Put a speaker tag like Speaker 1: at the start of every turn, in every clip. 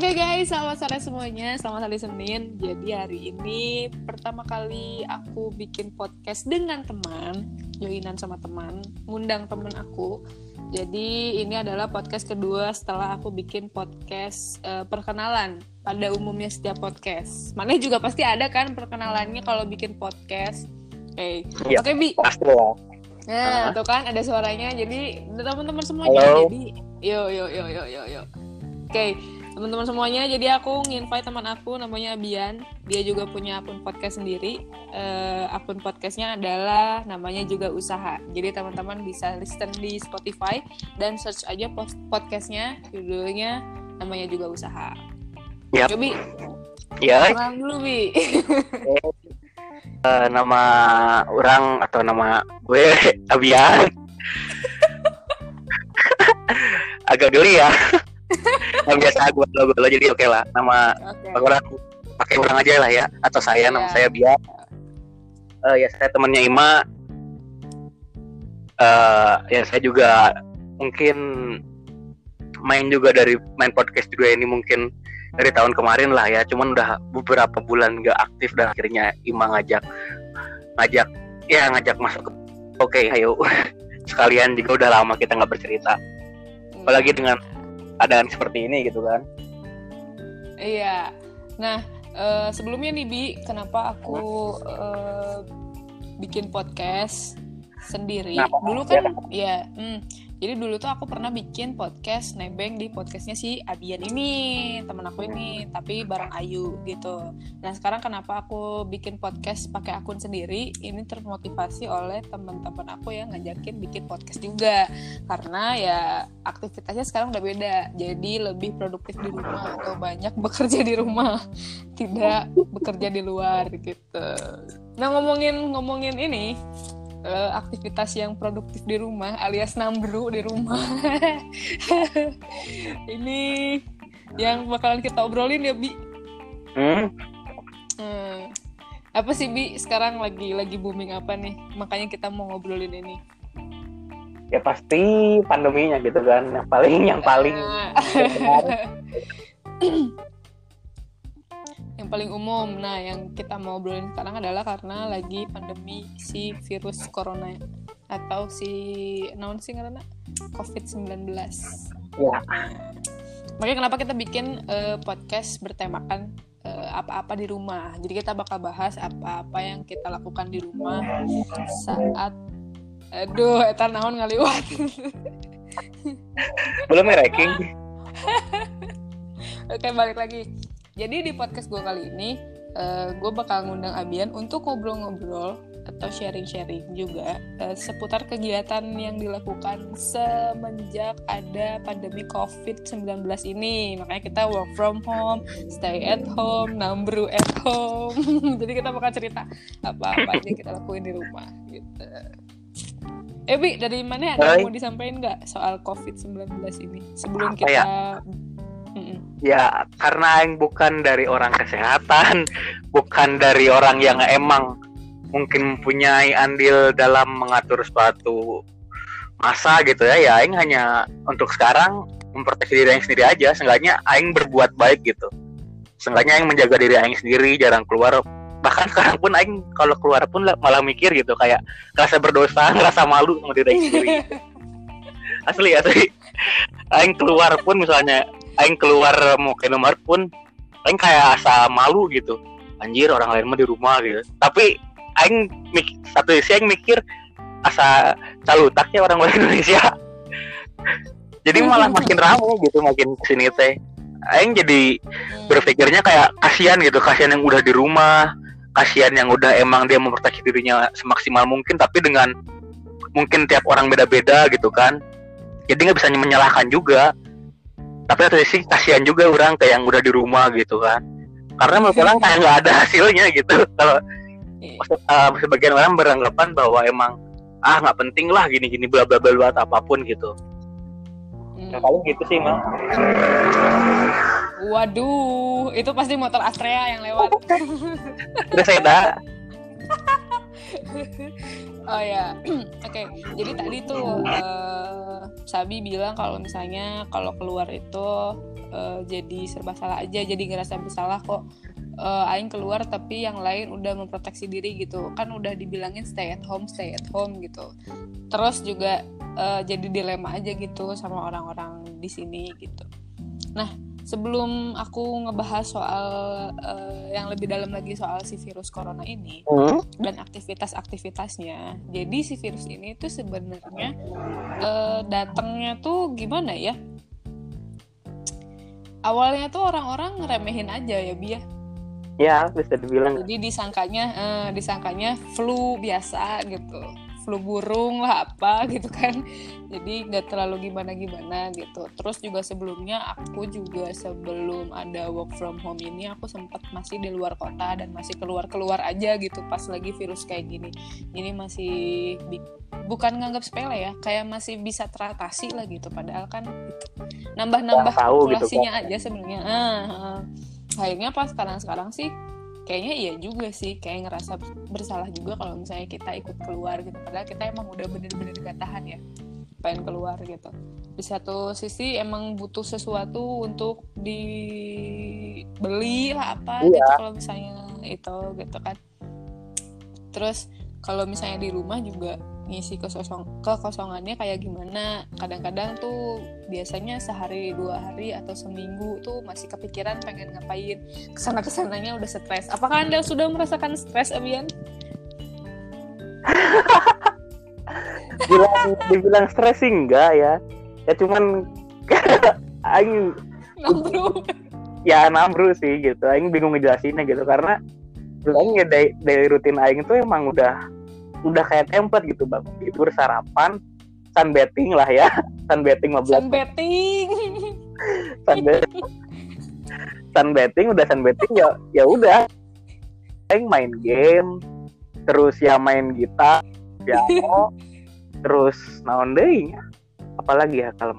Speaker 1: Oke guys, selamat sore semuanya. Selamat hari Senin. Jadi hari ini pertama kali aku bikin podcast dengan teman, joinan sama teman, ngundang teman aku. Jadi ini adalah podcast kedua setelah aku bikin podcast uh, perkenalan pada umumnya setiap podcast. Mana juga pasti ada kan perkenalannya kalau bikin podcast. Oke, okay.
Speaker 2: ya,
Speaker 1: oke okay, Bi.
Speaker 2: Pasti lah.
Speaker 1: Nah, uh. tuh kan ada suaranya. Jadi teman-teman semuanya.
Speaker 2: Halo.
Speaker 1: Jadi, yo yo yo yo yo yo. Oke, okay teman-teman semuanya. Jadi aku nginvite teman aku namanya Abian. Dia juga punya akun podcast sendiri. Uh, akun podcastnya adalah namanya juga usaha. Jadi teman-teman bisa listen di Spotify dan search aja podcastnya. Judulnya namanya juga usaha.
Speaker 2: Yep.
Speaker 1: Cobi
Speaker 2: ya.
Speaker 1: Kenal dulu Bi.
Speaker 2: Uh, nama orang atau nama gue Abian. Agak geli ya yang biasa gue lo lo jadi oke okay lah nama okay. orang pakai orang aja lah ya atau saya yeah. nama iya. saya biar uh, ya saya temannya Ima uh, ya saya juga mungkin main juga dari main podcast juga ini mungkin dari tahun kemarin lah ya cuman udah beberapa bulan gak aktif dan akhirnya Ima ngajak ngajak ya ngajak masuk ke oke okay, ayo sekalian juga udah lama kita nggak bercerita apalagi dengan keadaan seperti ini gitu kan.
Speaker 1: Iya. Nah uh, sebelumnya nih bi kenapa aku uh, bikin podcast sendiri? Nah, dulu kan ya, ya hmm, jadi dulu tuh aku pernah bikin podcast nebeng di podcastnya si Abian ini teman aku ini tapi bareng Ayu gitu. Nah sekarang kenapa aku bikin podcast pakai akun sendiri? Ini termotivasi oleh teman-teman aku yang ngajakin bikin podcast juga. Karena ya aktivitasnya sekarang udah beda. Jadi lebih produktif di rumah atau banyak bekerja di rumah tidak bekerja di luar gitu. Nah ngomongin ngomongin ini uh, aktivitas yang produktif di rumah alias nambru di rumah. Ini yang bakalan kita obrolin ya bi. Hmm? Hmm, apa sih bi? Sekarang lagi lagi booming apa nih? Makanya kita mau ngobrolin ini.
Speaker 2: Ya pasti pandeminya gitu kan yang paling yang paling
Speaker 1: yang paling umum. Nah, yang kita mau obrolin sekarang adalah karena lagi pandemi si virus corona atau si naon sih karena COVID-19. Ya. makanya kenapa kita bikin uh, podcast bertemakan uh, apa-apa di rumah. Jadi kita bakal bahas apa-apa yang kita lakukan di rumah saat aduh eta naon ngaliwat.
Speaker 2: Belum ranking.
Speaker 1: Oke, balik lagi jadi di podcast gue kali ini, uh, eh, gue bakal ngundang Abian untuk ngobrol-ngobrol atau sharing-sharing juga uh, seputar kegiatan yang dilakukan semenjak ada pandemi COVID-19 ini. Makanya kita work from home, stay at home, nambru at home. Jadi kita bakal cerita apa-apa aja kita lakuin di rumah gitu. Ebi, dari mana ada yang mau disampaikan nggak soal COVID-19 ini? Sebelum kita ya?
Speaker 2: Ya karena yang bukan dari orang kesehatan bukan dari orang yang emang mungkin mempunyai andil dalam mengatur suatu masa gitu ya. Ya Aing hanya untuk sekarang memproteksi diri Aing sendiri aja. Seenggaknya Aing berbuat baik gitu. Seenggaknya Aing menjaga diri Aing sendiri jarang keluar. Bahkan sekarang pun Aing kalau keluar pun malah mikir gitu kayak rasa berdosa ngerasa malu sama diri Aing sendiri. Asli asli. Aing keluar pun misalnya aing keluar mau ke nomor pun aing kayak asa malu gitu. Anjir orang lain mah di rumah gitu. Tapi aing mik satu sisi aing mikir asa calutaknya orang orang Indonesia. Jadi malah makin ramai gitu makin ke sini teh. Aing jadi berpikirnya kayak kasihan gitu kasihan yang udah di rumah kasihan yang udah emang dia mempertahankan dirinya semaksimal mungkin tapi dengan mungkin tiap orang beda-beda gitu kan. Jadi nggak bisa menyalahkan juga tapi satu sisi kasihan juga orang kayak yang udah di rumah gitu kan. Karena menurut orang kayak nggak ada hasilnya gitu. Kalau uh, sebagian orang beranggapan bahwa emang ah nggak penting lah gini gini bla bla bla apa pun gitu. Hmm. nah, paling gitu sih mah
Speaker 1: waduh itu pasti motor Astrea yang lewat.
Speaker 2: Udah saya dah
Speaker 1: oh ya oke okay. jadi tadi tuh uh, Sabi bilang kalau misalnya kalau keluar itu uh, jadi serba salah aja jadi ngerasa bersalah kok. Uh, aing keluar tapi yang lain udah memproteksi diri gitu. Kan udah dibilangin stay at home stay at home gitu. Terus juga uh, jadi dilema aja gitu sama orang-orang di sini gitu. Nah sebelum aku ngebahas soal uh, yang lebih dalam lagi soal si virus corona ini hmm? dan aktivitas-aktivitasnya. Jadi si virus ini tuh sebenarnya uh, datangnya tuh gimana ya? Awalnya tuh orang-orang ngeremehin aja ya Bia.
Speaker 2: Ya bisa dibilang.
Speaker 1: Jadi disangkanya uh, disangkanya flu biasa gitu flu burung lah apa gitu kan. Jadi nggak terlalu gimana gimana gitu. Terus juga sebelumnya aku juga sebelum ada work from home ini aku sempat masih di luar kota dan masih keluar keluar aja gitu pas lagi virus kayak gini. Ini masih bukan nganggap sepele ya kayak masih bisa teratasi lah gitu. Padahal kan gitu. nambah-nambah gitu, populasinya gitu, aja sebenarnya. Ah, ah. akhirnya pas sekarang sekarang sih kayaknya iya juga sih kayak ngerasa bersalah juga kalau misalnya kita ikut keluar gitu. Padahal kita emang udah bener-bener gak tahan ya pengen keluar gitu. Di satu sisi emang butuh sesuatu untuk dibeli lah apa iya. gitu kalau misalnya itu gitu kan. Terus kalau misalnya di rumah juga ngisi kekosong kekosongannya kayak gimana. Kadang-kadang tuh biasanya sehari dua hari atau seminggu tuh masih kepikiran pengen ngapain. Ke sana ke sananya udah stres. Apakah anda sudah merasakan stres Abian?
Speaker 2: Bilang dibilang stres sih enggak ya. Ya cuman aing nambru ya nambru sih gitu. Aing bingung ngejelasinnya gitu. Karena aing ya dari, dari rutin aing tuh emang udah udah kayak template gitu bang. Tidur sarapan sunbathing lah ya. Sunbathing 15
Speaker 1: sunbathing
Speaker 2: sunbathing sunbathing udah sunbathing ya ya udah. Yang main game terus ya main gitar piano terus naon deh apalagi ya kalau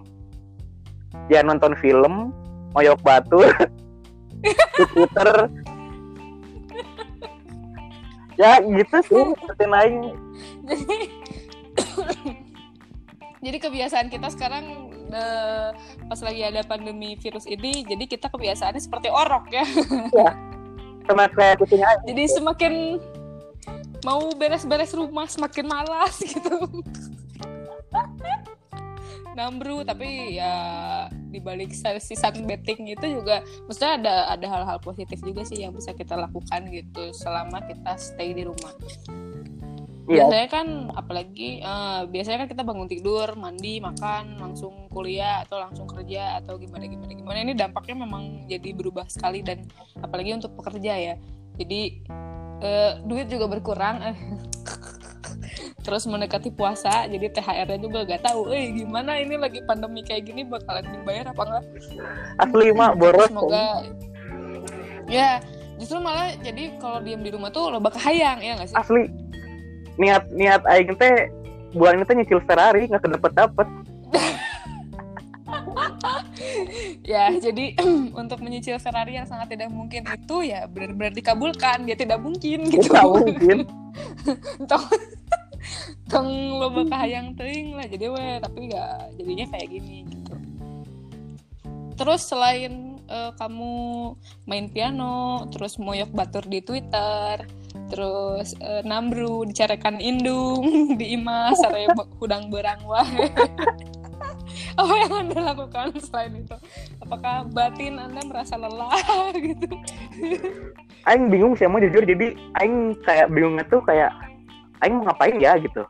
Speaker 2: ya nonton film moyok batu. Twitter ya gitu sih seperti lain
Speaker 1: jadi jadi kebiasaan kita sekarang uh, pas lagi ada pandemi virus ini jadi kita kebiasaannya seperti orok ya. Ya
Speaker 2: sama kayak kucing aja.
Speaker 1: Jadi semakin mau beres-beres rumah semakin malas gitu nambru tapi ya dibalik sisi betting itu juga maksudnya ada ada hal-hal positif juga sih yang bisa kita lakukan gitu selama kita stay di rumah. Iya. biasanya kan apalagi uh, biasanya kan kita bangun tidur mandi makan langsung kuliah atau langsung kerja atau gimana gimana gimana. Ini dampaknya memang jadi berubah sekali dan apalagi untuk pekerja ya. Jadi uh, duit juga berkurang terus mendekati puasa jadi THR-nya juga gak tahu eh gimana ini lagi pandemi kayak gini bakalan dibayar apa enggak
Speaker 2: asli mak boros.
Speaker 1: semoga ya justru malah jadi kalau diem di rumah tuh lo bakal hayang ya gak sih?
Speaker 2: Asli. Niat niat aing teh bulan ini teh nyicil Ferrari nggak kedapet dapet
Speaker 1: ya jadi untuk menyicil Ferrari yang sangat tidak mungkin itu ya benar-benar dikabulkan dia tidak mungkin gitu. Tidak mungkin tong lo hayang teing lah jadi we tapi gak jadinya kayak gini gitu. Terus selain uh, kamu main piano terus moyok batur di Twitter terus uh, nambru dicarikan indung di ima sare hudang berang wah. Apa yang anda lakukan selain itu? Apakah batin anda merasa lelah gitu?
Speaker 2: Aing bingung sih mau jujur jadi Aing kayak bingungnya tuh kayak Aing mau ngapain ya gitu.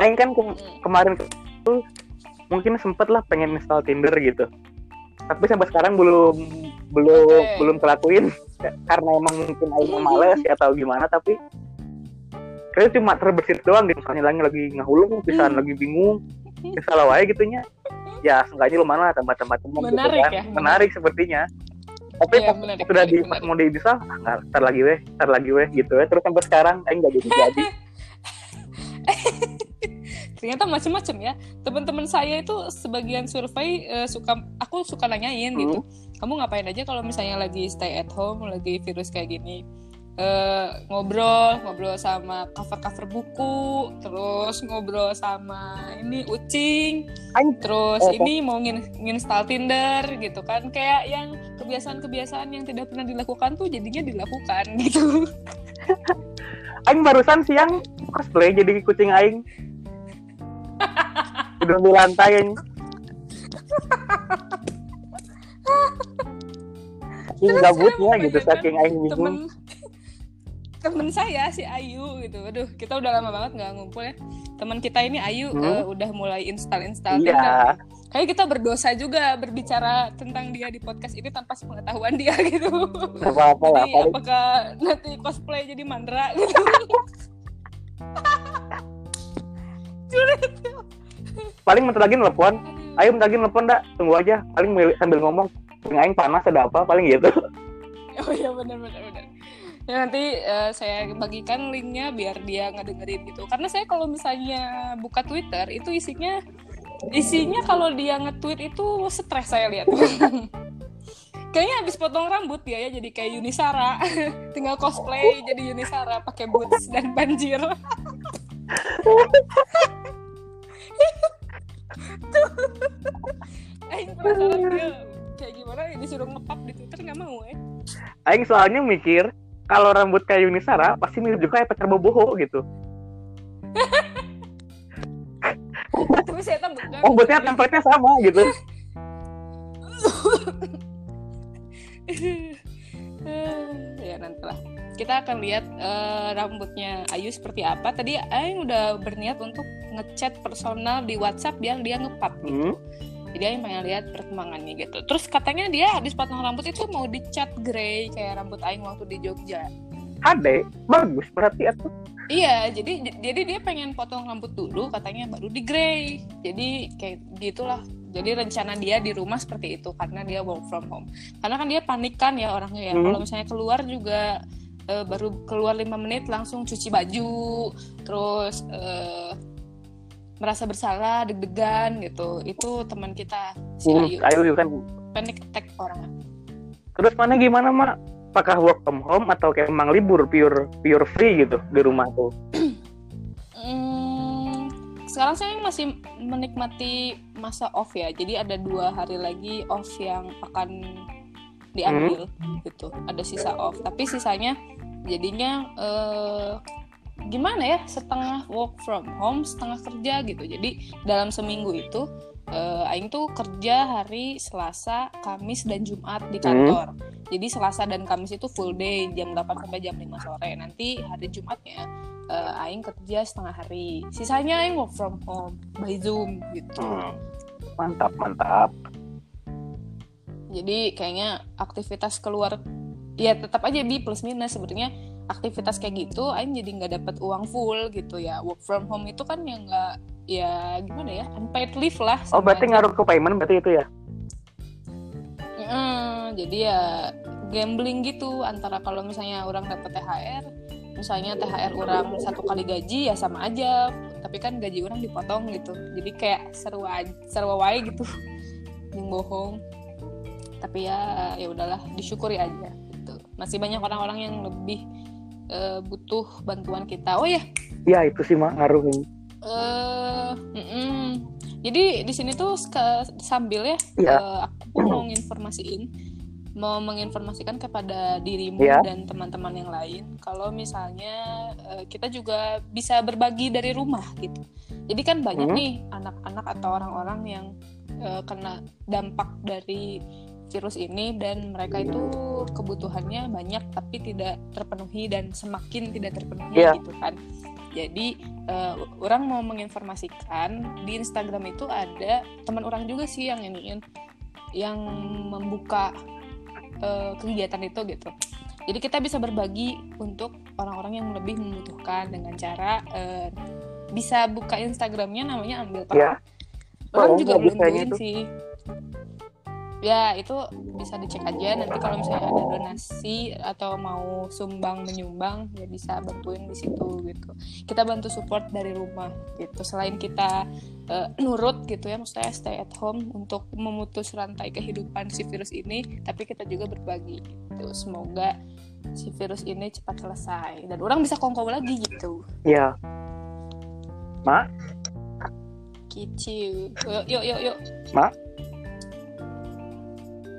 Speaker 2: Aing kan ke kemarin tuh mungkin sempet lah pengen install Tinder gitu. Tapi sampai sekarang belum belum okay. belum kelakuin. Karena emang mungkin Aing males ya atau gimana tapi kayak cuma terbesit doang gitu. Misalnya lagi lagi ngahulung bisa hmm. lagi bingung bisa wae gitunya. Ya seenggaknya lumayan lah tempat-tempat
Speaker 1: umum gitu menarik gitu kan.
Speaker 2: ya. Menarik sepertinya tapi ya, menarik, sudah menarik, di menarik. mau bisa nggak ntar lagi weh ntar lagi weh gitu ya terus sampai sekarang Aing nggak jadi jadi
Speaker 1: ternyata macam-macam ya teman-teman saya itu sebagian survei uh, suka aku suka nanyain gitu. hmm. gitu kamu ngapain aja kalau misalnya lagi stay at home lagi virus kayak gini uh, ngobrol ngobrol sama cover cover buku terus ngobrol sama ini ucing terus oh, ini mau ngin nginstal Tinder gitu kan. Kayak yang kebiasaan-kebiasaan yang tidak pernah dilakukan tuh jadinya dilakukan gitu.
Speaker 2: Aing barusan siang cosplay jadi kucing Aing. Udah di lantai Aing saking gabutnya gitu saking aing bingung.
Speaker 1: temen saya si Ayu gitu. Aduh kita udah lama banget nggak ngumpul ya. Teman kita ini Ayu hmm? uh, udah mulai install install
Speaker 2: iya.
Speaker 1: kayak kita berdosa juga berbicara tentang dia di podcast ini tanpa sepengetahuan dia gitu.
Speaker 2: Apa apa lah
Speaker 1: jadi, apakah nanti cosplay jadi mandra gitu?
Speaker 2: Paling bentar lagi nelfon ayo bentar lagi nelfon dak. Tunggu aja. Paling sambil ngomong aing panas ada apa? Paling gitu.
Speaker 1: Oh iya benar benar benar ya nanti uh, saya bagikan linknya biar dia ngedengerin gitu. Karena saya kalau misalnya buka Twitter itu isinya isinya kalau dia nge-tweet itu stres saya lihat. Kayaknya habis potong rambut dia ya jadi kayak Yunisara. Tinggal cosplay jadi Yunisara pakai boots dan banjir. Aing penasaran dia kayak gimana disuruh ngepap di Twitter nggak mau ya
Speaker 2: Aing soalnya mikir kalau rambut kayak Yunisara pasti mirip juga kayak Peter Boboho gitu.
Speaker 1: Tapi saya tahu
Speaker 2: oh buatnya template-nya sama gitu.
Speaker 1: Ya nanti lah kita akan lihat uh, rambutnya Ayu seperti apa. Tadi Aing udah berniat untuk ngechat personal di WhatsApp biar dia ngepap gitu. Hmm jadi Aing pengen lihat perkembangannya gitu terus katanya dia habis potong rambut itu mau dicat grey kayak rambut Aing waktu di Jogja
Speaker 2: Ade, bagus berarti itu.
Speaker 1: Iya, jadi jadi dia pengen potong rambut dulu katanya baru di grey. Jadi kayak gitulah. Jadi rencana dia di rumah seperti itu karena dia work from home. Karena kan dia panik kan ya orangnya ya. Hmm. Kalau misalnya keluar juga uh, baru keluar lima menit langsung cuci baju, terus uh, merasa bersalah deg-degan gitu. Itu teman kita si
Speaker 2: hmm, Ayu. Ayu kan.
Speaker 1: Panic attack orang.
Speaker 2: Terus mana gimana mak? Apakah work from home atau kayak emang libur pure pure free gitu di rumah tuh?
Speaker 1: Hmm, sekarang saya masih menikmati masa off ya. Jadi ada dua hari lagi off yang akan diambil hmm. gitu. Ada sisa off. Tapi sisanya jadinya uh, gimana ya setengah work from home setengah kerja gitu jadi dalam seminggu itu uh, Aing tuh kerja hari Selasa, Kamis dan Jumat di kantor. Hmm. Jadi Selasa dan Kamis itu full day jam 8 sampai jam 5 sore. Nanti hari Jumatnya uh, Aing kerja setengah hari. Sisanya Aing work from home by Zoom gitu. Hmm.
Speaker 2: Mantap, mantap.
Speaker 1: Jadi kayaknya aktivitas keluar ya tetap aja bi plus minus sebenarnya aktivitas kayak gitu Aing jadi nggak dapat uang full gitu ya. Work from home itu kan yang nggak ya gimana ya unpaid leave lah
Speaker 2: oh berarti ngaruh ke payment berarti itu ya?
Speaker 1: Hmm, jadi ya gambling gitu antara kalau misalnya orang dapat THR misalnya THR orang satu kali gaji ya sama aja. Tapi kan gaji orang dipotong gitu. Jadi kayak seru aja seru wae gitu yang bohong. Tapi ya ya udahlah disyukuri aja gitu. Masih banyak orang-orang yang lebih uh, butuh bantuan kita oh ya
Speaker 2: ya itu sih mak ngaruh
Speaker 1: uh, jadi di sini tuh sambil ya,
Speaker 2: ya.
Speaker 1: Uh, aku mau nginformasiin mau menginformasikan kepada dirimu ya. dan teman-teman yang lain kalau misalnya uh, kita juga bisa berbagi dari rumah gitu jadi kan banyak hmm. nih anak-anak atau orang-orang yang uh, kena dampak dari virus ini dan mereka itu kebutuhannya banyak tapi tidak terpenuhi dan semakin tidak terpenuhi yeah. gitu kan. Jadi uh, orang mau menginformasikan di Instagram itu ada teman orang juga sih yang iniin yang membuka uh, kegiatan itu gitu. Jadi kita bisa berbagi untuk orang-orang yang lebih membutuhkan dengan cara uh, bisa buka Instagramnya namanya ambil
Speaker 2: peran. Yeah.
Speaker 1: Orang oh, juga belum join sih ya itu bisa dicek aja. Nanti kalau misalnya ada donasi atau mau sumbang menyumbang ya bisa bantuin di situ gitu. Kita bantu support dari rumah gitu. Selain kita uh, nurut gitu ya maksudnya stay at home untuk memutus rantai kehidupan si virus ini tapi kita juga berbagi gitu. Semoga si virus ini cepat selesai dan orang bisa kongkow lagi gitu.
Speaker 2: Iya. Mak
Speaker 1: kicil. Yuk yuk yuk yuk.
Speaker 2: Mak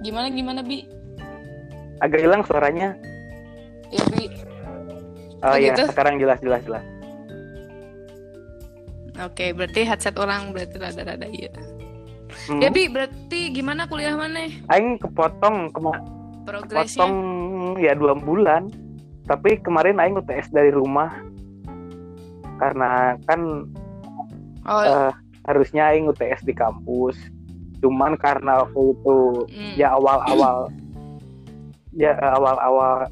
Speaker 1: Gimana gimana Bi?
Speaker 2: Agak hilang suaranya.
Speaker 1: Ya Bi.
Speaker 2: Oh, iya, gitu? sekarang jelas jelas jelas.
Speaker 1: Oke, berarti headset orang berarti rada-rada iya. Hmm. Ya Bi, berarti gimana kuliah mana?
Speaker 2: Aing kepotong kema
Speaker 1: Progresnya?
Speaker 2: Kepotong ya dua bulan. Tapi kemarin Aing UTS dari rumah karena kan oh. uh, harusnya Aing UTS di kampus cuman karena waktu itu mm. ya awal-awal ya awal-awal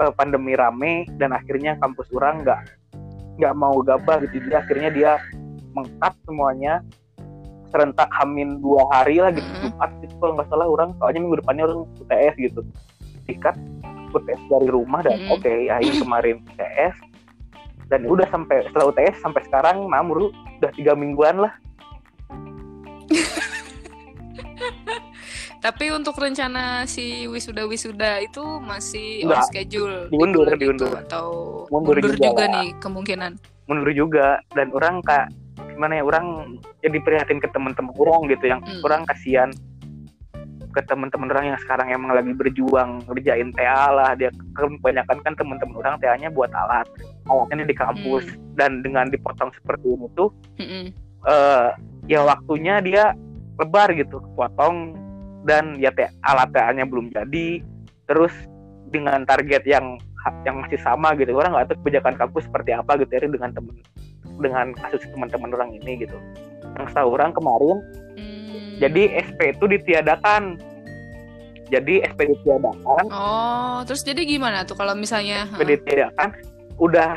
Speaker 2: uh, pandemi rame dan akhirnya kampus orang nggak nggak mau gabah gitu. Jadi akhirnya dia mengkat semuanya serentak hamin dua hari lah gitu Jumat itu kalau nggak salah orang. Soalnya minggu depannya orang UTS gitu. Tiket UTS dari rumah dan mm. oke okay, akhir kemarin UTS. Dan udah sampai setelah UTS sampai sekarang namur udah tiga mingguan lah
Speaker 1: Tapi untuk rencana si wisuda wisuda itu masih on schedule,
Speaker 2: diundur, diundur
Speaker 1: itu, atau mundur, mundur juga, juga nih kemungkinan.
Speaker 2: Mundur juga dan orang kak gimana ya orang jadi prihatin ke teman-teman orang gitu yang hmm. orang kasihan ke teman-teman orang yang sekarang emang lagi berjuang ngerjain TA lah dia kebanyakan kan teman-teman orang TA-nya buat alat alatnya di kampus hmm. dan dengan dipotong seperti ini tuh hmm. uh, ya waktunya dia lebar gitu potong dan ya alat TA-nya belum jadi terus dengan target yang yang masih sama gitu. Orang nggak tahu kebijakan kampus seperti apa gitu ya dengan temen dengan kasus teman-teman orang ini gitu. Yang setahu orang kemarin hmm. jadi SP itu ditiadakan. Jadi SP ditiadakan.
Speaker 1: Oh terus jadi gimana tuh kalau misalnya
Speaker 2: SP ditiadakan udah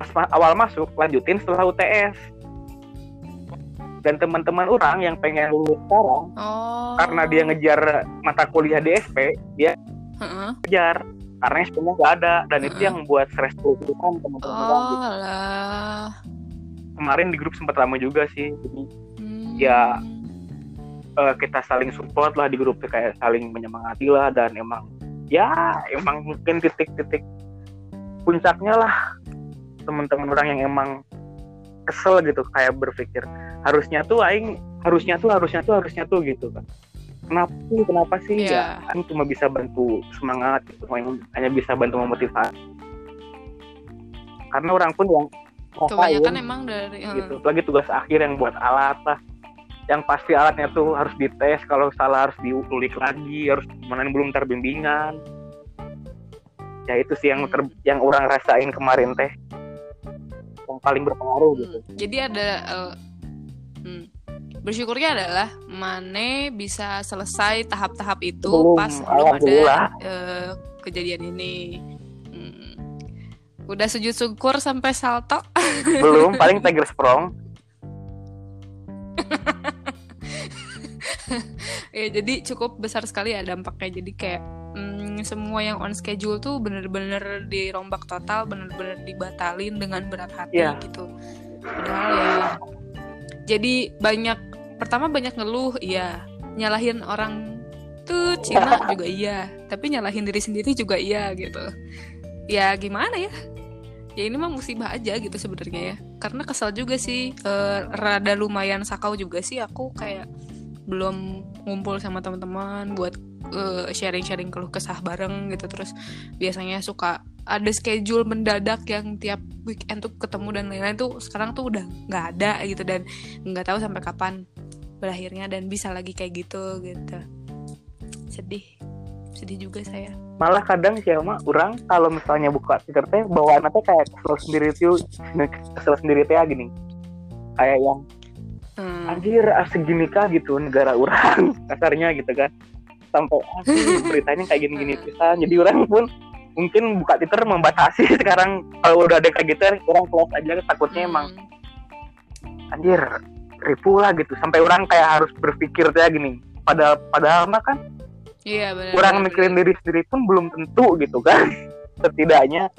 Speaker 2: pas awal masuk lanjutin setelah UTS dan teman-teman orang yang pengen lulus sekarang oh. karena dia ngejar mata kuliah di SP dia uh-uh. ngejar karena SP-nya nggak ada dan uh-uh. itu yang buat stres kan teman-teman oh, orang gitu. kemarin di grup sempat ramai juga sih jadi hmm. ya uh, kita saling support lah di grup kayak saling menyemangati lah dan emang ya emang mungkin titik-titik puncaknya lah teman-teman orang yang emang kesel gitu kayak berpikir harusnya tuh aing harusnya tuh harusnya tuh harusnya tuh gitu kan. Kenapa sih kenapa sih? Yeah. ya aing cuma bisa bantu semangat gitu hanya bisa bantu memotivasi. Karena orang pun yang
Speaker 1: kebanyakan emang dari
Speaker 2: gitu lagi tugas akhir yang buat alat lah. Yang pasti alatnya tuh harus dites kalau salah harus diulik lagi harus mana belum terbimbingan. Ya itu sih yang ter, yang orang rasain kemarin teh paling berpengaruh gitu
Speaker 1: hmm, jadi ada uh, Hmm. Bersyukurnya adalah Mane bisa selesai tahap-tahap itu belum, pas belum ada uh, kejadian ini. Hmm. Udah sujud syukur sampai salto?
Speaker 2: Belum, paling tiger sprong.
Speaker 1: ya jadi cukup besar sekali ya dampaknya jadi kayak semua yang on schedule tuh bener-bener dirombak total bener-bener dibatalin dengan berat hati yeah. gitu. Padahal ya jadi banyak pertama banyak ngeluh iya. Nyalahin orang tuh Cina juga iya tapi nyalahin diri sendiri juga iya gitu. Ya gimana ya? Ya ini mah musibah aja gitu sebenarnya ya. Karena kesel juga sih e, rada lumayan sakau juga sih aku kayak belum ngumpul sama teman-teman buat uh, sharing-sharing keluh kesah bareng gitu. Terus biasanya suka ada schedule mendadak yang tiap weekend tuh ketemu dan lain-lain tuh sekarang tuh udah nggak ada gitu dan nggak tahu sampai kapan berakhirnya dan bisa lagi kayak gitu gitu. Sedih sedih juga saya.
Speaker 2: Malah kadang sih mah orang kalau misalnya buka Twitter teh bawaan teh kayak kesel sendiri tuh kesel sendiri teh gini. Kayak yang hmm. anjir ah, segini kah gitu negara orang kasarnya gitu kan. Sampai ah, beritanya kayak gini-gini bisa jadi orang pun mungkin buka Twitter membatasi sekarang. Kalau udah ada kayak gitu orang close aja takutnya emang hmm. anjir ribu lah gitu. Sampai orang kayak harus berpikir kayak gini. Pada padahal mah kan
Speaker 1: iya benar
Speaker 2: kurang
Speaker 1: benar,
Speaker 2: mikirin diri sendiri pun belum tentu gitu kan. Setidaknya.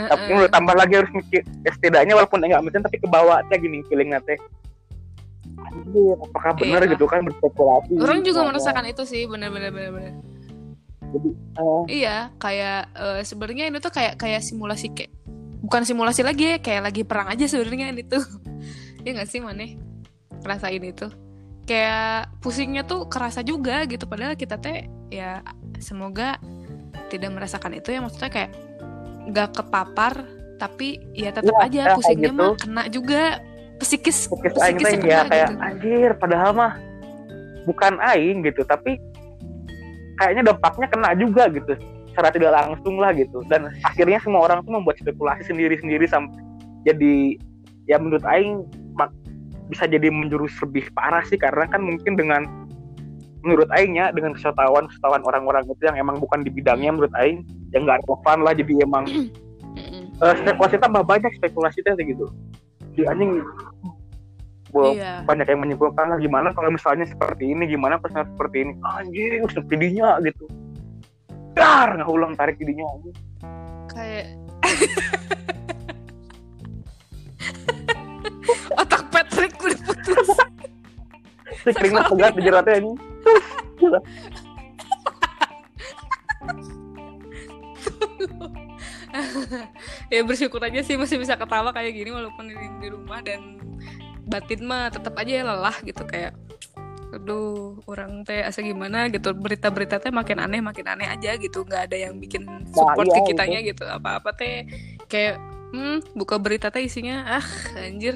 Speaker 2: Tapi lu tambah lagi harus mikir ya, setidaknya walaupun enggak mesin tapi kebawa teh gini feeling nate anjir apakah benar
Speaker 1: Iya.
Speaker 2: gitu kan berspekulasi.
Speaker 1: Orang juga
Speaker 2: Nah,
Speaker 1: merasakan itu sih benar benar benar benar.
Speaker 2: Jadi eh,
Speaker 1: iya kayak eh, sebenarnya ini tuh kayak kayak simulasi kayak bukan simulasi lagi ya kayak lagi perang aja sebenarnya ini tuh. Ya nggak sih maneh ngerasain itu. Kayak pusingnya tuh kerasa juga gitu padahal kita teh ya semoga tidak merasakan itu ya maksudnya kayak nggak kepapar tapi ya tetap
Speaker 2: Iya,
Speaker 1: aja pusingnya
Speaker 2: gitu.
Speaker 1: mah kena juga psikis
Speaker 2: Psikis aing teh ya
Speaker 1: kena
Speaker 2: kayak
Speaker 1: gitu.
Speaker 2: anjir padahal mah bukan aing gitu. Tapi kayaknya dampaknya kena juga gitu. Secara tidak langsung lah gitu. Dan akhirnya semua orang tuh membuat spekulasi sendiri-sendiri sampai jadi ya menurut aing bisa jadi menjurus lebih parah sih. Karena kan mungkin dengan menurut aingnya dengan kesetawan kesetawan orang-orang itu yang emang bukan di bidangnya menurut aing yang nggak relevan lah. Jadi emang eh, spekulasi tambah banyak spekulasi teh gitu. Di anjing
Speaker 1: iya.
Speaker 2: banyak yang menyimpulkan lah gimana kalau misalnya seperti ini? Gimana misalnya seperti ini? Anjing seperti dinya gitu. Dar nggak ulang tarik dinya anjing.
Speaker 1: kayak otak Patrick udah putus.
Speaker 2: Si keringnya pegat di jeratnya ini
Speaker 1: ya bersyukur aja sih masih bisa ketawa kayak gini walaupun di, di rumah dan batin mah tetap aja lelah gitu kayak aduh orang teh asa gimana? gitu. Berita-berita teh makin aneh makin aneh aja gitu. Nggak ada yang bikin support
Speaker 2: iya,
Speaker 1: ke kitanya gitu. Apa-apa teh kayak hmm buka berita teh isinya ah anjir.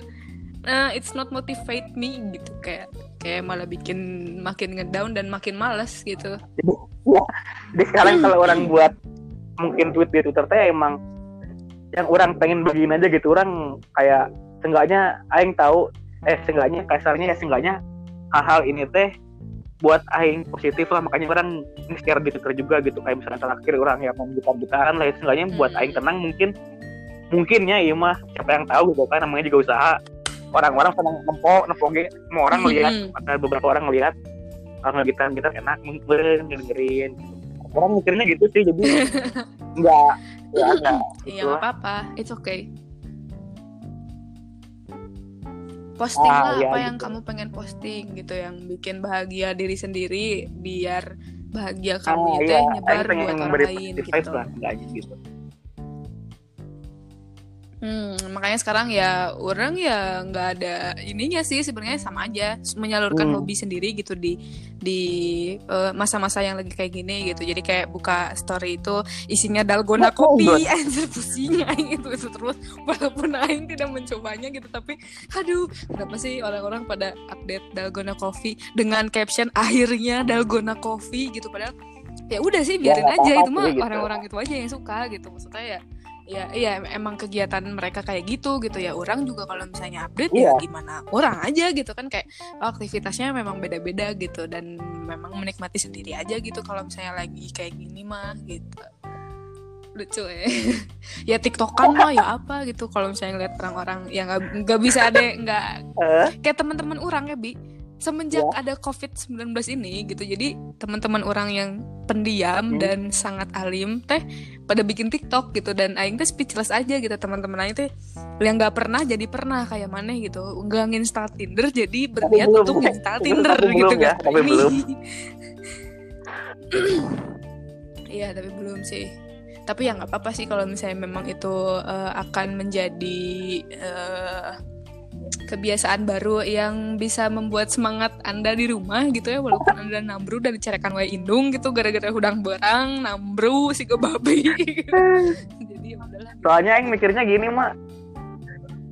Speaker 1: Nah it's not motivate me. Gitu kayak kayak malah bikin makin ngedown dan makin males gitu.
Speaker 2: Jadi sekarang kalau orang buat mungkin tweet di twitter teh emang yang orang pengen bagiin aja gitu. Orang kayak seenggaknya aing tahu eh seenggaknya kasarnya ya seenggaknya hal-hal ini teh buat aing positif lah. Makanya orang ini share di twitter juga gitu. Kayak misalnya terakhir orang yang mau gitar-gitaran lah seenggaknya buat
Speaker 1: Hmm.
Speaker 2: aing tenang mungkin. Mungkinnya iya mah. Siapa yang tahu gitu kan namanya juga usaha. Orang-orang senang nempo nempo ge semua orang melihat
Speaker 1: Mm-mm.
Speaker 2: ada beberapa orang melihat orang gitar gitar enak mungkin dengerin orang mikirnya gitu sih jadi enggak ya enggak
Speaker 1: Iya
Speaker 2: gitu
Speaker 1: apa-apa, it's okay. Posting
Speaker 2: Ah,
Speaker 1: lah
Speaker 2: iya,
Speaker 1: apa
Speaker 2: gitu.
Speaker 1: yang kamu pengen posting gitu, yang bikin bahagia diri sendiri, biar bahagia kamu
Speaker 2: Ah,
Speaker 1: itu
Speaker 2: iya,
Speaker 1: nyebar buat orang lain gitu.
Speaker 2: lah gitu
Speaker 1: Hmm, makanya sekarang ya orang ya nggak ada ininya sih sebenarnya sama aja menyalurkan
Speaker 2: Hmm.
Speaker 1: hobi sendiri gitu di di eh, masa-masa yang lagi kayak gini gitu. Jadi kayak buka story itu isinya dalgona
Speaker 2: Oh,
Speaker 1: kopi, anjir pusing aing itu itu terus walaupun aing tidak mencobanya gitu tapi aduh kenapa sih orang-orang pada update dalgona coffee dengan caption akhirnya dalgona coffee gitu padahal ya udah sih biarin
Speaker 2: nggak
Speaker 1: aja itu mah
Speaker 2: gitu.
Speaker 1: orang-orang itu aja yang suka gitu maksudnya ya ya iya emang kegiatan mereka kayak gitu gitu ya. Orang juga kalau misalnya update ya
Speaker 2: Iya.
Speaker 1: gimana? Orang aja gitu kan kayak oh, aktivitasnya memang beda-beda gitu. Dan memang menikmati sendiri aja gitu kalau misalnya lagi kayak gini mah gitu. Lucu ya. Ya tiktokan mah ya apa gitu. Kalau misalnya ngeliat orang-orang yang nggak bisa ada nggak kayak teman-teman orang ya bi semenjak ada covid 19 ini gitu jadi teman-teman orang yang pendiam
Speaker 2: Hmm.
Speaker 1: dan sangat alim teh pada bikin tiktok gitu dan aing teh speechless aja gitu teman-teman aing teh yang nggak pernah jadi pernah kayak mana gitu. Nggak nginstal tinder jadi berniat untuk nginstal
Speaker 2: Tapi
Speaker 1: tinder
Speaker 2: belum
Speaker 1: gitu
Speaker 2: ya,
Speaker 1: kan.
Speaker 2: tapi belum.
Speaker 1: iya tapi belum sih. Tapi ya nggak apa-apa sih kalau misalnya memang itu eh, akan menjadi eh, kebiasaan baru yang bisa membuat semangat anda di rumah gitu ya walaupun anda nambru dan dicerekan wae indung gitu gara-gara hudang berang nambru si babi jadi ya udahlah
Speaker 2: soalnya aing mikirnya gini mah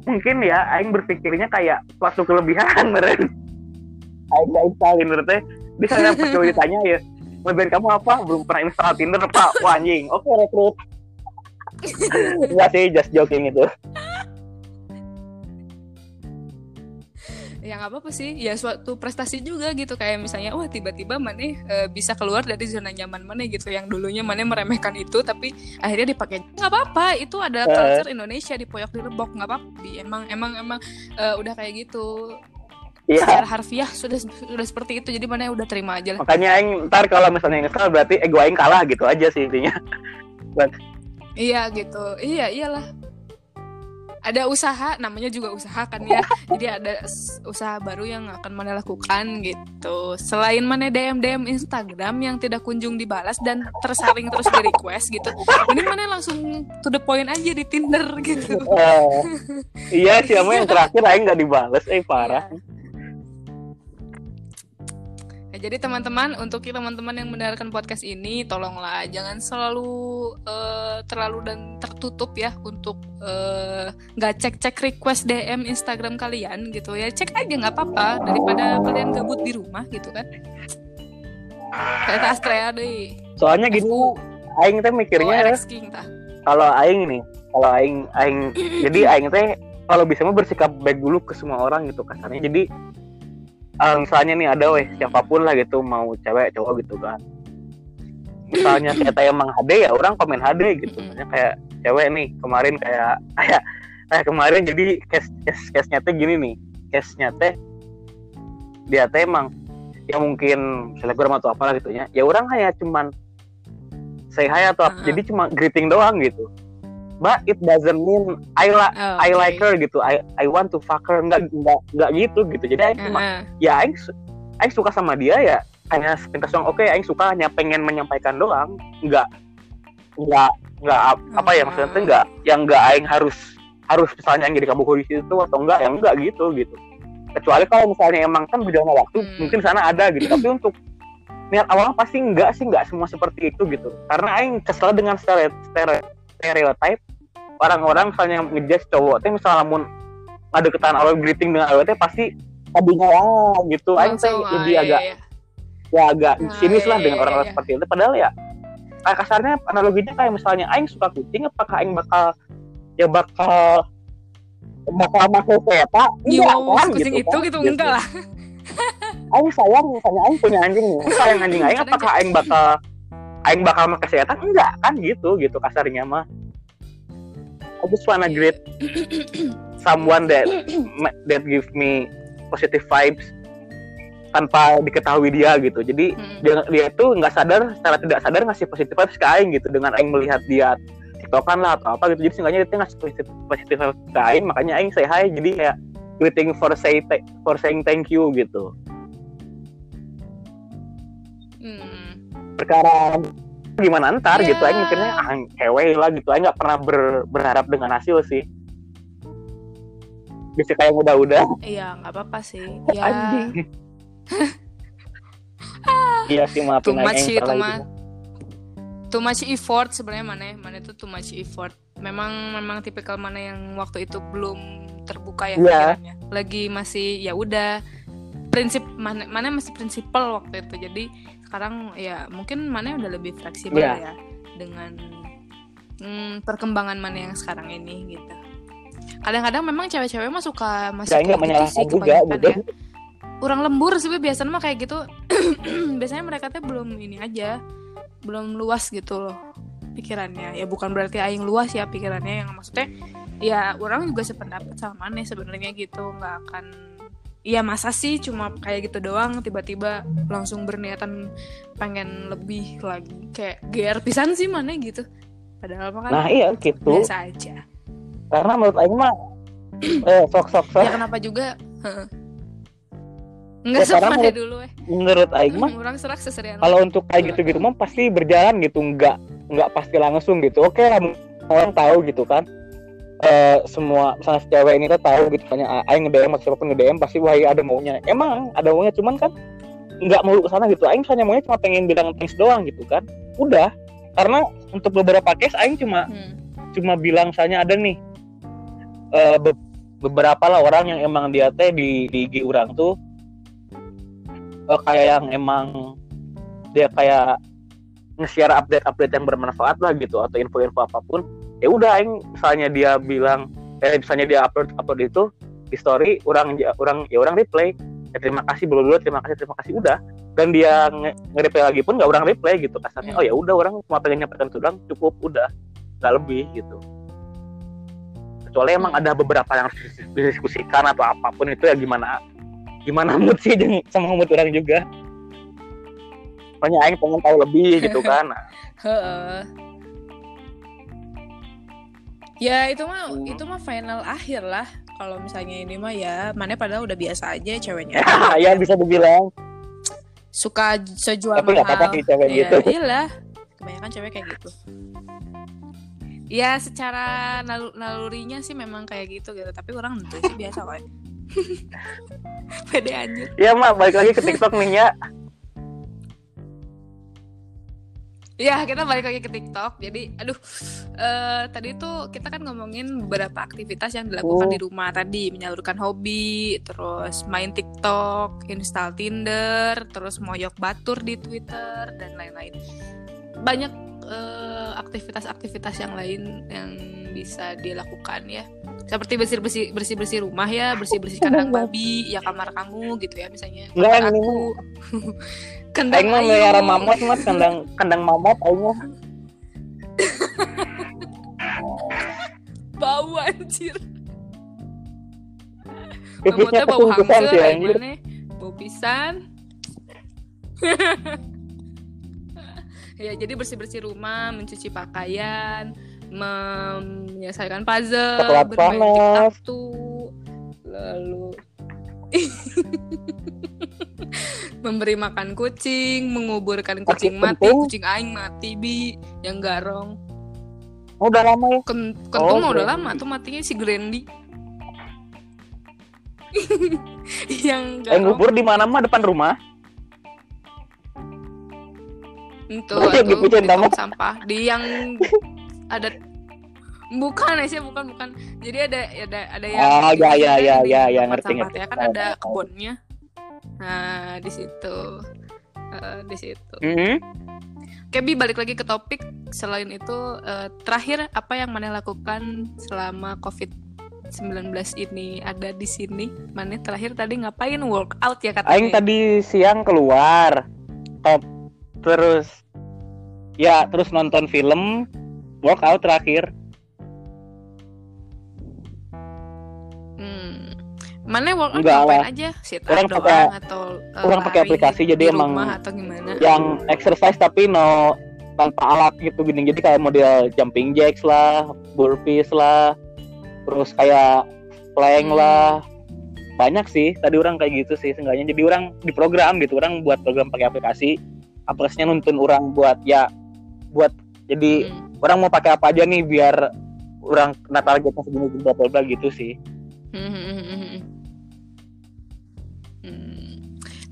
Speaker 2: mungkin ya aing berpikirnya kayak suatu kelebihan meren aing nggak install Tinder teh bisa pas gue ditanya ya Kelebihan kamu apa? Belum pernah install Tinder, Pak. Wah, anjing. Oke, rekrut. Enggak sih, just joking itu.
Speaker 1: Ya nggak apa-apa sih. Ya suatu prestasi juga gitu. Kayak misalnya wah tiba-tiba mana eh, bisa keluar dari zona nyaman mana gitu. Yang dulunya mana meremehkan itu tapi akhirnya dipakai. Nggak apa-apa. Itu adalah
Speaker 2: Eh.
Speaker 1: culture Indonesia di poyok di lebok. Nggak apa-apa. Emang emang emang eh, udah kayak gitu. Yeah. secara harfiah sudah sudah seperti itu. Jadi mana udah terima aja
Speaker 2: lah. Makanya aing ntar kalau misalnya nyesel berarti ego aing kalah gitu aja sih intinya.
Speaker 1: Iya gitu. Iya iyalah ada usaha namanya juga usaha kan ya. Jadi ada usaha baru yang akan mana lakukan gitu. Selain mana DM DM Instagram yang tidak kunjung dibalas dan tersaring terus di request gitu mending mana langsung to the point aja di Tinder gitu.
Speaker 2: Uh, iya sih yang terakhir aja nggak dibalas eh parah. Yeah
Speaker 1: jadi teman-teman untuk teman-teman yang mendengarkan podcast ini tolonglah jangan selalu uh, terlalu dan tertutup ya untuk eh, nggak uh, cek-cek request DM Instagram kalian gitu ya. Cek aja nggak apa-apa. Daripada kalian gabut di rumah gitu kan. Kayak Astrea deh.
Speaker 2: Soalnya gini Aing teh mikirnya oh, kalau Aing nih kalau Aing Aing jadi Aing teh kalau bisa mah bersikap baik dulu ke semua orang gitu kasarnya. Jadi uh, misalnya nih ada weh siapa pun lah gitu mau cewek cowok gitu kan. Misalnya kita emang HD ya orang komen HD gitu. Misalnya kayak cewek nih kemarin kayak kayak kayak kemarin jadi case case case nya teh gini nih. Case nya teh dia teh emang ya mungkin selebgram atau apalah gitu ya. Ya orang hanya cuman say hi atau apa. Uh -huh. jadi cuma greeting doang gitu but it doesn't mean I like oh, okay. I like her gitu. I I want to fuck her. Nggak nggak nggak gitu gitu. Jadi Aing uh-huh. ya Aing Aing suka sama dia ya. Hanya sepintas doang. Oke okay, Aing suka hanya pengen menyampaikan doang. Nggak nggak nggak apa ya maksudnya nggak yang nggak Aing harus harus misalnya yang jadi kamu di situ atau enggak yang enggak gitu gitu. Kecuali kalau misalnya emang kan berjalan waktu hmm. mungkin sana ada gitu. Tapi untuk niat awal pasti enggak sih enggak semua seperti itu gitu. Karena aing kesel dengan stereotype orang-orang misalnya ngejudge cowok teh misalnya mun ada ketahan awal greeting dengan awal teh pasti tadinya ah gitu aing teh lebih iya, agak iya. ya agak nah, sinis lah iya, dengan orang-orang iya. seperti itu padahal ya kayak kasarnya analoginya kayak misalnya aing suka kucing apakah aing bakal ya bakal bakal masuk kereta
Speaker 1: iya kan kucing gitu, itu kan? gitu, gitu enggak lah
Speaker 2: aing sayang misalnya aing punya anjing nih sayang anjing aing apakah aing bakal aing bakal make kesehatan enggak kan gitu gitu kasarnya mah I just wanna greet someone that that give me positive vibes tanpa diketahui dia gitu. Jadi hmm. dia dia tuh nggak sadar secara tidak sadar ngasih positif vibes ke Aing gitu. Dengan Aing melihat dia tiktokan lah atau apa gitu. Jadi seenggaknya dia ngasih positif positif vibes ke Aing. Makanya Aing say hi jadi kayak greeting for say for saying thank you gitu. Hmm. perkara gimana ntar yeah. gitu aja mikirnya ah cewek lah gitu aja nggak pernah ber, berharap dengan hasil sih. Bisa kayak udah-udah
Speaker 1: iya nggak apa-apa sih. Ya.
Speaker 2: Iya sih maafin
Speaker 1: too much sih too much. too much effort sebenarnya mana mana itu too much effort. Memang memang tipikal mana yang waktu itu belum terbuka ya yeah. lagi masih ya udah prinsip mana mana masih prinsipal waktu itu. Jadi sekarang ya mungkin mana udah lebih fleksibel yeah. ya dengan hmm, perkembangan mana yang sekarang ini gitu. Kadang-kadang memang cewek-cewek mah suka masih
Speaker 2: kayak gitu sih kebanyakan juga,
Speaker 1: ya. Kurang lembur sih biasanya mah kayak gitu. Biasanya mereka tuh belum ini aja belum luas gitu loh pikirannya. Ya bukan berarti aing luas ya pikirannya yang maksudnya ya orang juga sependapat sama nih sebenarnya gitu nggak akan Iya masa sih cuma kayak gitu doang tiba-tiba langsung berniatan pengen lebih lagi. Kayak GR pisan sih mana gitu. Padahal kan
Speaker 2: nah iya gitu.
Speaker 1: biasa aja.
Speaker 2: Karena menurut Aing mah eh sok sok sok
Speaker 1: ya kenapa juga? Enggak ya, sama menurut, dulu eh.
Speaker 2: Menurut Aing mah
Speaker 1: orang serak seserian.
Speaker 2: Kalau untuk kayak gitu-gitu mah pasti berjalan gitu, enggak enggak pasti langsung gitu. Oke lah orang tahu gitu kan uh, semua misalnya cewek ini tuh tahu gitu banyak aing nge-DM siapa pun nge-DM pasti wah ada maunya. Emang ada maunya cuman kan nggak mau ke sana gitu. Aing misalnya maunya cuma pengen bilang thanks doang gitu kan. Udah karena untuk beberapa case aing cuma hmm. cuma bilang misalnya ada nih uh, be beberapa lah orang yang emang dia teh di di IG orang tuh uh, kayak yang emang dia kayak nge-share update-update yang bermanfaat lah gitu atau info-info apa pun ya udah aing misalnya dia bilang eh misalnya dia upload upload itu di story orang orang ya orang replay. Ya, terima kasih belum dulu terima kasih terima kasih udah. Dan dia nge-reply lagi pun nggak orang reply gitu kasarnya oh ya udah orang cuma pengen nyampaikan itu doang cukup udah. Nggak lebih gitu. Kecuali emang ada beberapa yang harus didiskusikan atau apa pun itu ya gimana gimana mood sih sama mood orang juga. Pokoknya aing pengen tahu lebih gitu kan.
Speaker 1: Heeh. Ya itu mah
Speaker 2: Hmm.
Speaker 1: itu mah final akhir lah. Kalau misalnya ini mah ya mana padahal udah biasa aja ceweknya.
Speaker 2: ya bisa dibilang
Speaker 1: Suka sejual
Speaker 2: tapi nggak apa-apa
Speaker 1: mahal.
Speaker 2: sih cewek
Speaker 1: Iya,
Speaker 2: gitu
Speaker 1: iyalah. Kebanyakan cewek kayak gitu. Ya secara nal- nalurinya sih memang kayak gitu gitu, tapi orang tentu sih biasa kok. Pede anjir.
Speaker 2: ya mak balik lagi ke TikTok nih ya
Speaker 1: Ya, kita balik lagi ke TikTok. Jadi, aduh, eh tadi tuh kita kan ngomongin beberapa aktivitas yang dilakukan
Speaker 2: Oh.
Speaker 1: di rumah tadi, menyalurkan hobi, terus main TikTok, install Tinder, terus moyok batur di Twitter dan lain-lain. Banyak eh, aktivitas-aktivitas yang lain yang bisa dilakukan ya. Seperti bersih-bersih bersih-bersih rumah ya, bersih-bersih kandang babi, ya kamar kamu gitu ya misalnya. Kamar aku. Kandang
Speaker 2: Aing mah melihara mamot mas. Kandang kandang mamot aing mah.
Speaker 1: Bau anjir. Mamutnya bau kayak
Speaker 2: anjir.
Speaker 1: mana bau pisan. Ya jadi bersih bersih rumah mencuci pakaian menyelesaikan puzzle
Speaker 2: Coklat
Speaker 1: bermain tic-tac-toe, lalu memberi makan kucing menguburkan kucing
Speaker 2: Masih
Speaker 1: mati
Speaker 2: penting.
Speaker 1: kucing aing mati bi yang garong.
Speaker 2: Oh, udah lama ya?
Speaker 1: Ken kentung
Speaker 2: Oh,
Speaker 1: udah lama tuh matinya si Grandy. yang
Speaker 2: Aing
Speaker 1: garong.
Speaker 2: ngubur di mana mah depan rumah?
Speaker 1: Itu
Speaker 2: yang dipujiin
Speaker 1: di tong sampah. Di yang ada bukan sih bukan bukan. Jadi ada ada ada yang
Speaker 2: Oh,
Speaker 1: di-
Speaker 2: ya, ya, ya, ya, ya, ngerti,
Speaker 1: sampah
Speaker 2: ngerti.
Speaker 1: ya kan ada kebunnya nah di situ. Eh, di situ.
Speaker 2: Mhm.
Speaker 1: Kebi balik lagi ke topik. Selain itu eh, terakhir apa yang mana lakukan selama covid 19 ini ada di sini? Mana terakhir tadi ngapain workout ya katanya?
Speaker 2: Aing tadi siang keluar top terus ya terus nonton film workout terakhir
Speaker 1: Mana workout
Speaker 2: Enggak
Speaker 1: ngapain
Speaker 2: lah.
Speaker 1: aja? Sit
Speaker 2: Orang
Speaker 1: up doang
Speaker 2: pakai-
Speaker 1: atau eh,
Speaker 2: orang pakai aplikasi,
Speaker 1: di
Speaker 2: jadi emang
Speaker 1: rumah atau gimana?
Speaker 2: yang exercise tapi no tanpa alat gitu gini jadi kayak model jumping jacks lah burpees lah terus kayak plank
Speaker 1: Hmm.
Speaker 2: lah banyak sih tadi orang kayak gitu sih seenggaknya jadi orang di program gitu orang buat program pakai aplikasi aplikasinya nuntun orang buat ya buat jadi
Speaker 1: Hmm.
Speaker 2: orang mau pakai apa aja nih biar orang kena targetnya segini bla bla bla gitu sih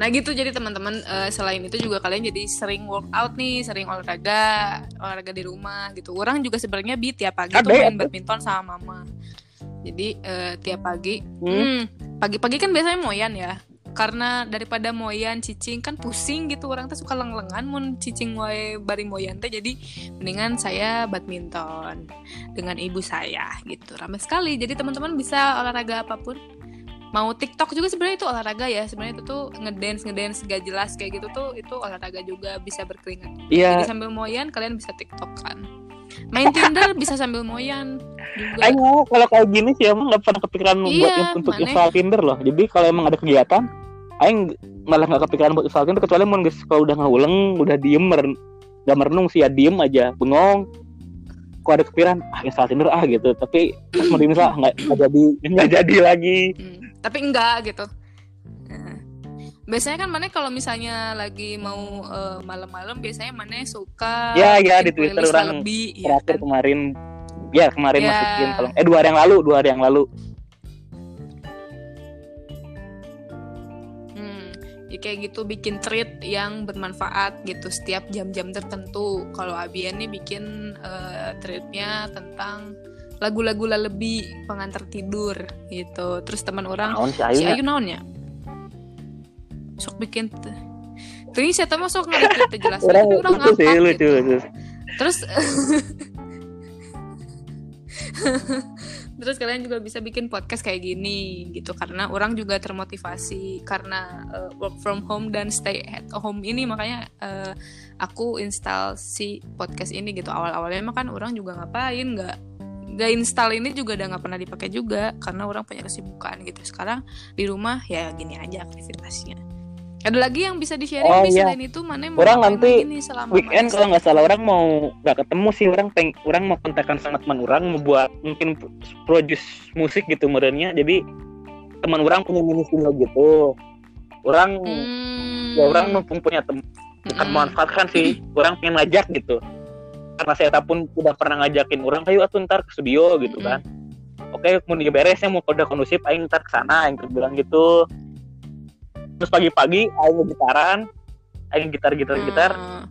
Speaker 1: Nah gitu jadi teman-teman eh, selain itu juga kalian jadi sering workout nih, sering olahraga, olahraga di rumah gitu. Orang juga sebenarnya bi tiap pagi
Speaker 2: Ada
Speaker 1: tuh
Speaker 2: ya,
Speaker 1: main
Speaker 2: tuh.
Speaker 1: badminton sama mama. Jadi eh, tiap pagi,
Speaker 2: Hmm.
Speaker 1: hmm, pagi-pagi kan biasanya moyan ya. Karena daripada moyan cicing kan pusing gitu orang tuh suka leng-lengan mun cicing wae bari moyan teh jadi mendingan saya badminton dengan ibu saya gitu ramai sekali jadi teman-teman bisa olahraga apa pun mau TikTok juga sebenarnya itu olahraga ya sebenarnya itu tuh ngedance ngedance gak jelas kayak gitu tuh itu olahraga juga bisa berkeringat
Speaker 2: iya
Speaker 1: jadi sambil moyan kalian bisa TikTok kan main Tinder bisa sambil moyan juga
Speaker 2: mau kalau kayak gini sih emang nggak pernah kepikiran buat
Speaker 1: Iya,
Speaker 2: untuk
Speaker 1: maneh.
Speaker 2: install Tinder loh. Jadi kalau emang ada kegiatan, Aing malah nggak kepikiran buat install Tinder kecuali geus kalau udah nguleng, udah diem meren, nggak merenung sih ya diem aja, bengong. Kok ada kepikiran ah install Tinder ah gitu, tapi pas mau diinstal nggak nggak jadi nggak jadi lagi.
Speaker 1: Hmm, tapi enggak gitu Nah, biasanya kan mana kalau misalnya lagi mau eh, malam-malam biasanya mana suka
Speaker 2: Ya, ya, di Twitter orang
Speaker 1: lebih ya kan
Speaker 2: kemarin, ya kemarin
Speaker 1: Ya.
Speaker 2: masukin kalau eh dua hari yang lalu, dua hari yang lalu.
Speaker 1: Hmm, ya kayak gitu bikin treat yang bermanfaat gitu setiap jam-jam tertentu. Kalau Abian nih bikin eh, treatnya tentang lagu-lagu lebih pengantar tidur gitu. Terus teman orang
Speaker 2: Naon si
Speaker 1: si
Speaker 2: Ayu?
Speaker 1: Ayu naon ya? Sok bikin Tuh ini saya tahu masuk nggak jelas
Speaker 2: Orang
Speaker 1: tapi orang
Speaker 2: sih,
Speaker 1: ngakak
Speaker 2: lucu,
Speaker 1: gitu.
Speaker 2: lucu.
Speaker 1: Terus Terus kalian juga bisa bikin podcast kayak gini gitu karena orang juga termotivasi karena uh, work from home dan stay at home ini makanya uh, aku install si podcast ini gitu awal-awalnya emang kan orang juga ngapain nggak gak install ini juga udah nggak pernah dipakai juga karena orang punya kesibukan gitu. Sekarang di rumah ya gini aja aktivitasnya. Ada lagi yang bisa di sharing
Speaker 2: Oh, iya.
Speaker 1: selain itu? Mana yang
Speaker 2: Orang nanti
Speaker 1: nih selama
Speaker 2: weekend kalau nggak salah orang mau nggak ketemu sih. Orang peng orang mau kontakkan sama teman orang mau buat mungkin produce musik gitu merenya jadi teman orang punya mini studio gitu. Orang
Speaker 1: Hmm.
Speaker 2: ya orang mumpung punya tem bukan
Speaker 1: Mm-mm.
Speaker 2: memanfaatkan sih. Orang pengen ngajak gitu karena saya pun udah pernah ngajakin orang ayo atuh ntar ke studio gitu kan. Oke mau beresnya mau udah kondusif aing ntar ke sana aing bilang gitu. Terus pagi-pagi aing gitaran aing gitar gitar gitar
Speaker 1: Hmm.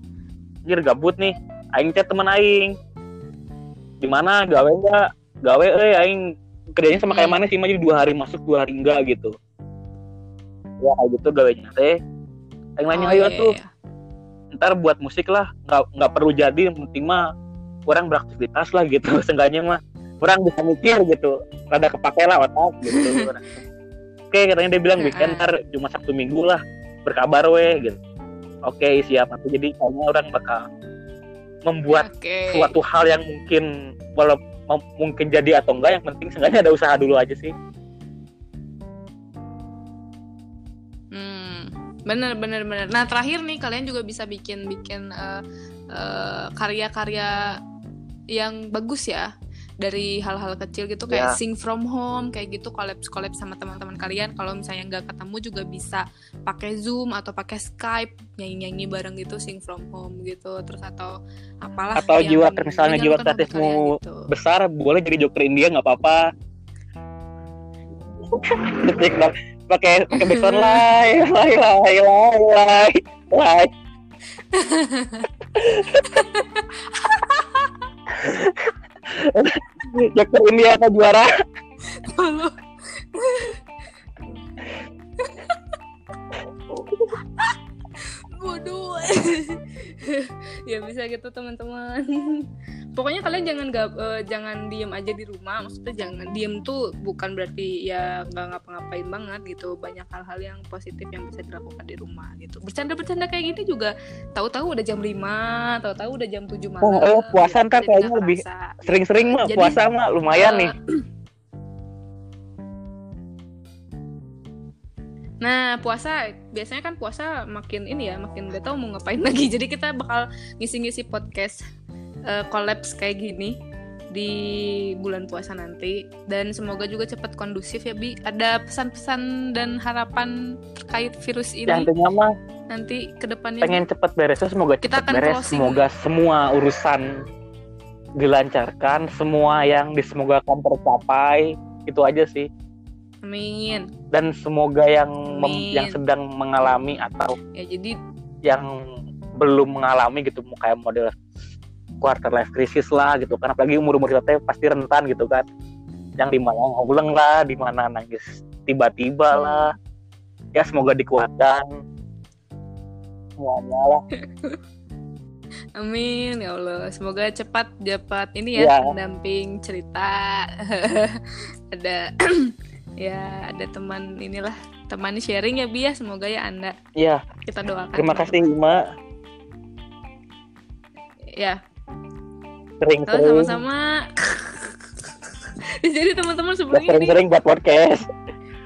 Speaker 2: anjir gabut nih. Aing chat teman aing. Di mana? Gawe enggak gawe eh aing kerjanya sama kayak mana sih? Mah jadi dua hari masuk dua hari enggak gitu. Ya kayak gitu gawenya teh. Aing nanya
Speaker 1: Oh,
Speaker 2: ayo
Speaker 1: iya,
Speaker 2: tuh
Speaker 1: iya.
Speaker 2: Ntar buat musik lah nggak nggak perlu jadi yang penting mah orang beraktivitas lah gitu seenggaknya mah orang bisa mikir gitu rada kepake lah otak gitu. Oke katanya dia bilang weekend ntar cuma sabtu minggu lah berkabar weh gitu. Oke siap. Nanti jadi kayaknya orang bakal membuat
Speaker 1: Oke.
Speaker 2: suatu hal yang mungkin walau mungkin jadi atau enggak yang penting seenggaknya ada usaha dulu aja sih
Speaker 1: bener bener bener. Nah terakhir nih kalian juga bisa bikin bikin eh, eh, karya-karya yang bagus ya dari hal-hal kecil gitu kayak
Speaker 2: Ya.
Speaker 1: sing from home kayak gitu collab collab sama teman-teman kalian kalau misalnya nggak ketemu juga bisa pakai zoom atau pakai skype nyanyi nyanyi bareng gitu sing from home gitu terus atau apalah
Speaker 2: Atau jiwa misalnya jiwa
Speaker 1: menyegarkan hobi
Speaker 2: kreatifmu
Speaker 1: gitu.
Speaker 2: besar boleh jadi joker India nggak apa-apa pakai pakai background lay lay lay lay lay lay joker India kan juara.
Speaker 1: Bodoh. ya bisa gitu teman-teman. Pokoknya kalian jangan gak, eh, jangan diem aja di rumah. Maksudnya jangan diem tuh bukan berarti ya nggak ngapa-ngapain banget gitu. Banyak hal-hal yang positif yang bisa dilakukan di rumah gitu. Bercanda-bercanda kayak gini juga tahu-tahu udah jam 5, tahu-tahu udah jam 7 malam.
Speaker 2: Oh, eh, puasa
Speaker 1: gitu.
Speaker 2: ntar kayaknya lebih sering-sering mah
Speaker 1: Jadi,
Speaker 2: puasa mah lumayan
Speaker 1: Eh,
Speaker 2: nih
Speaker 1: Nah, puasa biasanya kan puasa makin ini ya, makin gak tahu mau ngapain lagi. Jadi kita bakal ngisi-ngisi podcast eh, collabs kayak gini di bulan puasa nanti dan semoga juga cepat kondusif ya Bi. Ada pesan-pesan dan harapan terkait virus
Speaker 2: ya
Speaker 1: ini
Speaker 2: intinya mah
Speaker 1: nanti ke depannya.
Speaker 2: pengen cepet beresnya semoga
Speaker 1: Kita akan
Speaker 2: beres
Speaker 1: closing.
Speaker 2: semoga semua urusan dilancarkan semua yang disemogakan tercapai itu aja sih
Speaker 1: Amin.
Speaker 2: dan semoga yang mem- yang sedang mengalami atau
Speaker 1: Ya jadi
Speaker 2: yang belum mengalami gitu kayak model quarter life crisis lah gitu kan apalagi umur umur kita teh pasti rentan gitu kan yang di mana ngulang lah di mana nangis tiba-tiba lah ya semoga dikuatkan semuanya lah
Speaker 1: Amin ya Allah. Semoga cepat dapat ini ya
Speaker 2: Ya.
Speaker 1: pendamping cerita. ada ya ada teman inilah teman sharing ya Bi ya. Semoga ya Anda
Speaker 2: ya
Speaker 1: kita doakan.
Speaker 2: terima kasih Ima
Speaker 1: Ya, halo
Speaker 2: sering-sering
Speaker 1: sama-sama. Jadi teman-teman
Speaker 2: ya,
Speaker 1: sebelumnya
Speaker 2: sering-sering buat podcast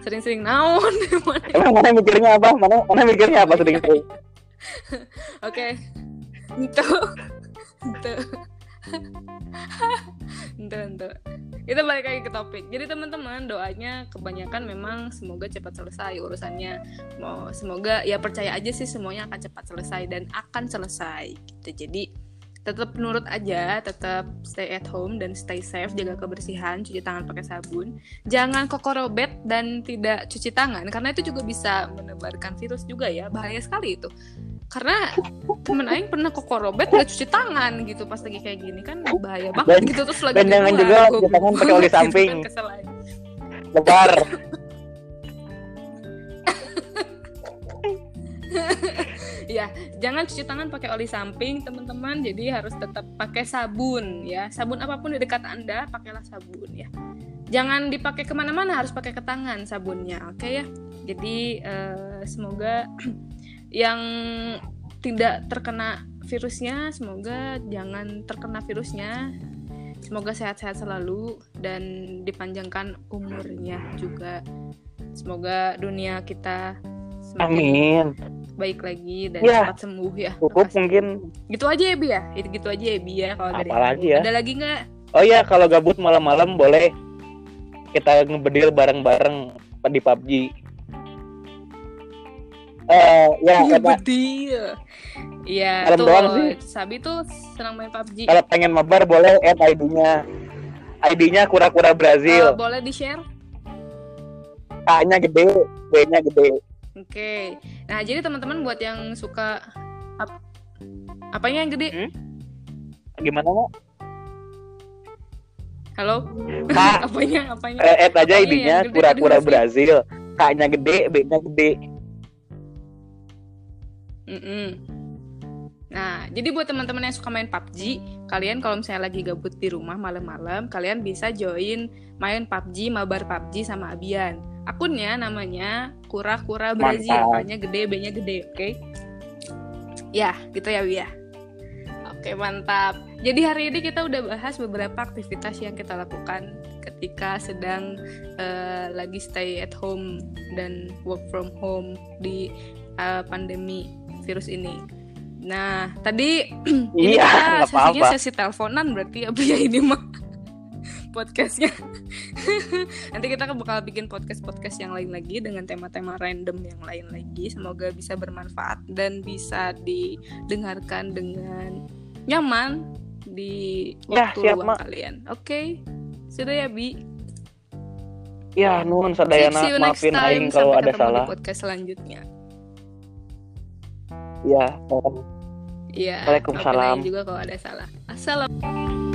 Speaker 1: sering-sering naon.
Speaker 2: emang mana mikirnya apa mana mana mikirnya apa sering-sering
Speaker 1: Oke. Itu. Itu. Itu, itu. Kita balik lagi ke topik. Jadi teman-teman doanya kebanyakan memang semoga cepat selesai urusannya. Mau semoga ya percaya aja sih semuanya akan cepat selesai dan akan selesai gitu. Jadi tetap nurut aja, tetap stay at home dan stay safe, jaga kebersihan, cuci tangan pakai sabun. Jangan kokorobet dan tidak cuci tangan karena itu juga bisa menebarkan virus juga ya. Bahaya sekali itu. Karena temen aing pernah kokorobet gak cuci tangan gitu pas lagi kayak gini kan bahaya banget
Speaker 2: Dan-
Speaker 1: gitu terus lagi
Speaker 2: dan jangan juga cuci tangan pakai oli
Speaker 1: banget gitu kan,
Speaker 2: samping. lebar
Speaker 1: ya jangan cuci tangan pakai oli samping teman-teman. Jadi harus tetap pakai sabun ya. Sabun apa pun di dekat anda pakailah sabun ya. Jangan dipakai ke mana-mana harus pakai ke tangan sabunnya oke ya? Jadi eh, semoga yang tidak terkena virusnya semoga jangan terkena virusnya. Semoga sehat-sehat selalu dan dipanjangkan umurnya juga. Semoga dunia kita
Speaker 2: amin
Speaker 1: baik lagi dan
Speaker 2: ya,
Speaker 1: cepat sembuh ya.
Speaker 2: Cukup mungkin.
Speaker 1: Gitu aja ya bi ya? Itu gitu aja ya bi ya kalau
Speaker 2: apalagi ya?
Speaker 1: Ada lagi nggak?
Speaker 2: Oh ya kalau gabut malam-malam boleh. Kita ngebedil bareng-bareng di PUBG
Speaker 1: uh, ya iya bedil. Iya tuh doang sih. Sabi tuh senang main PUBG
Speaker 2: kalau pengen mabar boleh add ID-nya ID-nya kura-kura Brazil.
Speaker 1: Uh, boleh di share
Speaker 2: A-nya gede B-nya gede
Speaker 1: oke okay. nah jadi teman-teman buat yang suka ap apanya yang gede hmm?
Speaker 2: gimana mau
Speaker 1: Halo?
Speaker 2: Kak,
Speaker 1: apanya? Apanya?
Speaker 2: Eh, add aja ID-nya kura-kura Brazil. K-nya gede, B-nya gede.
Speaker 1: Mm -mm. Nah, jadi buat teman-teman yang suka main PUBG, kalian kalau misalnya lagi gabut di rumah malam-malam, kalian bisa join main PUBG, mabar PUBG sama Abian. Akunnya namanya Kura-Kura Brazil, K-nya gede, B-nya gede, oke? Okay? Ya, gitu ya, Bi ya. Oke, mantap. Jadi hari ini kita udah bahas beberapa aktivitas yang kita lakukan ketika sedang uh, lagi stay at home dan work from home di uh, pandemi virus ini. Nah, tadi ini iya, kita sesinya sesi teleponan berarti ya ya ini mah podcastnya. Nanti kita bakal bikin podcast-podcast yang lain lagi dengan tema-tema random yang lain lagi. Semoga bisa bermanfaat dan bisa didengarkan dengan nyaman di
Speaker 2: ya, waktu ya, luang
Speaker 1: kalian. Oke, okay. sudah ya Bi.
Speaker 2: Ya, nuhun sadayana maafin aing kalau ada salah.
Speaker 1: Di podcast selanjutnya.
Speaker 2: Ya,
Speaker 1: Iya.
Speaker 2: Waalaikumsalam.
Speaker 1: juga kalau ada salah. Assalamualaikum.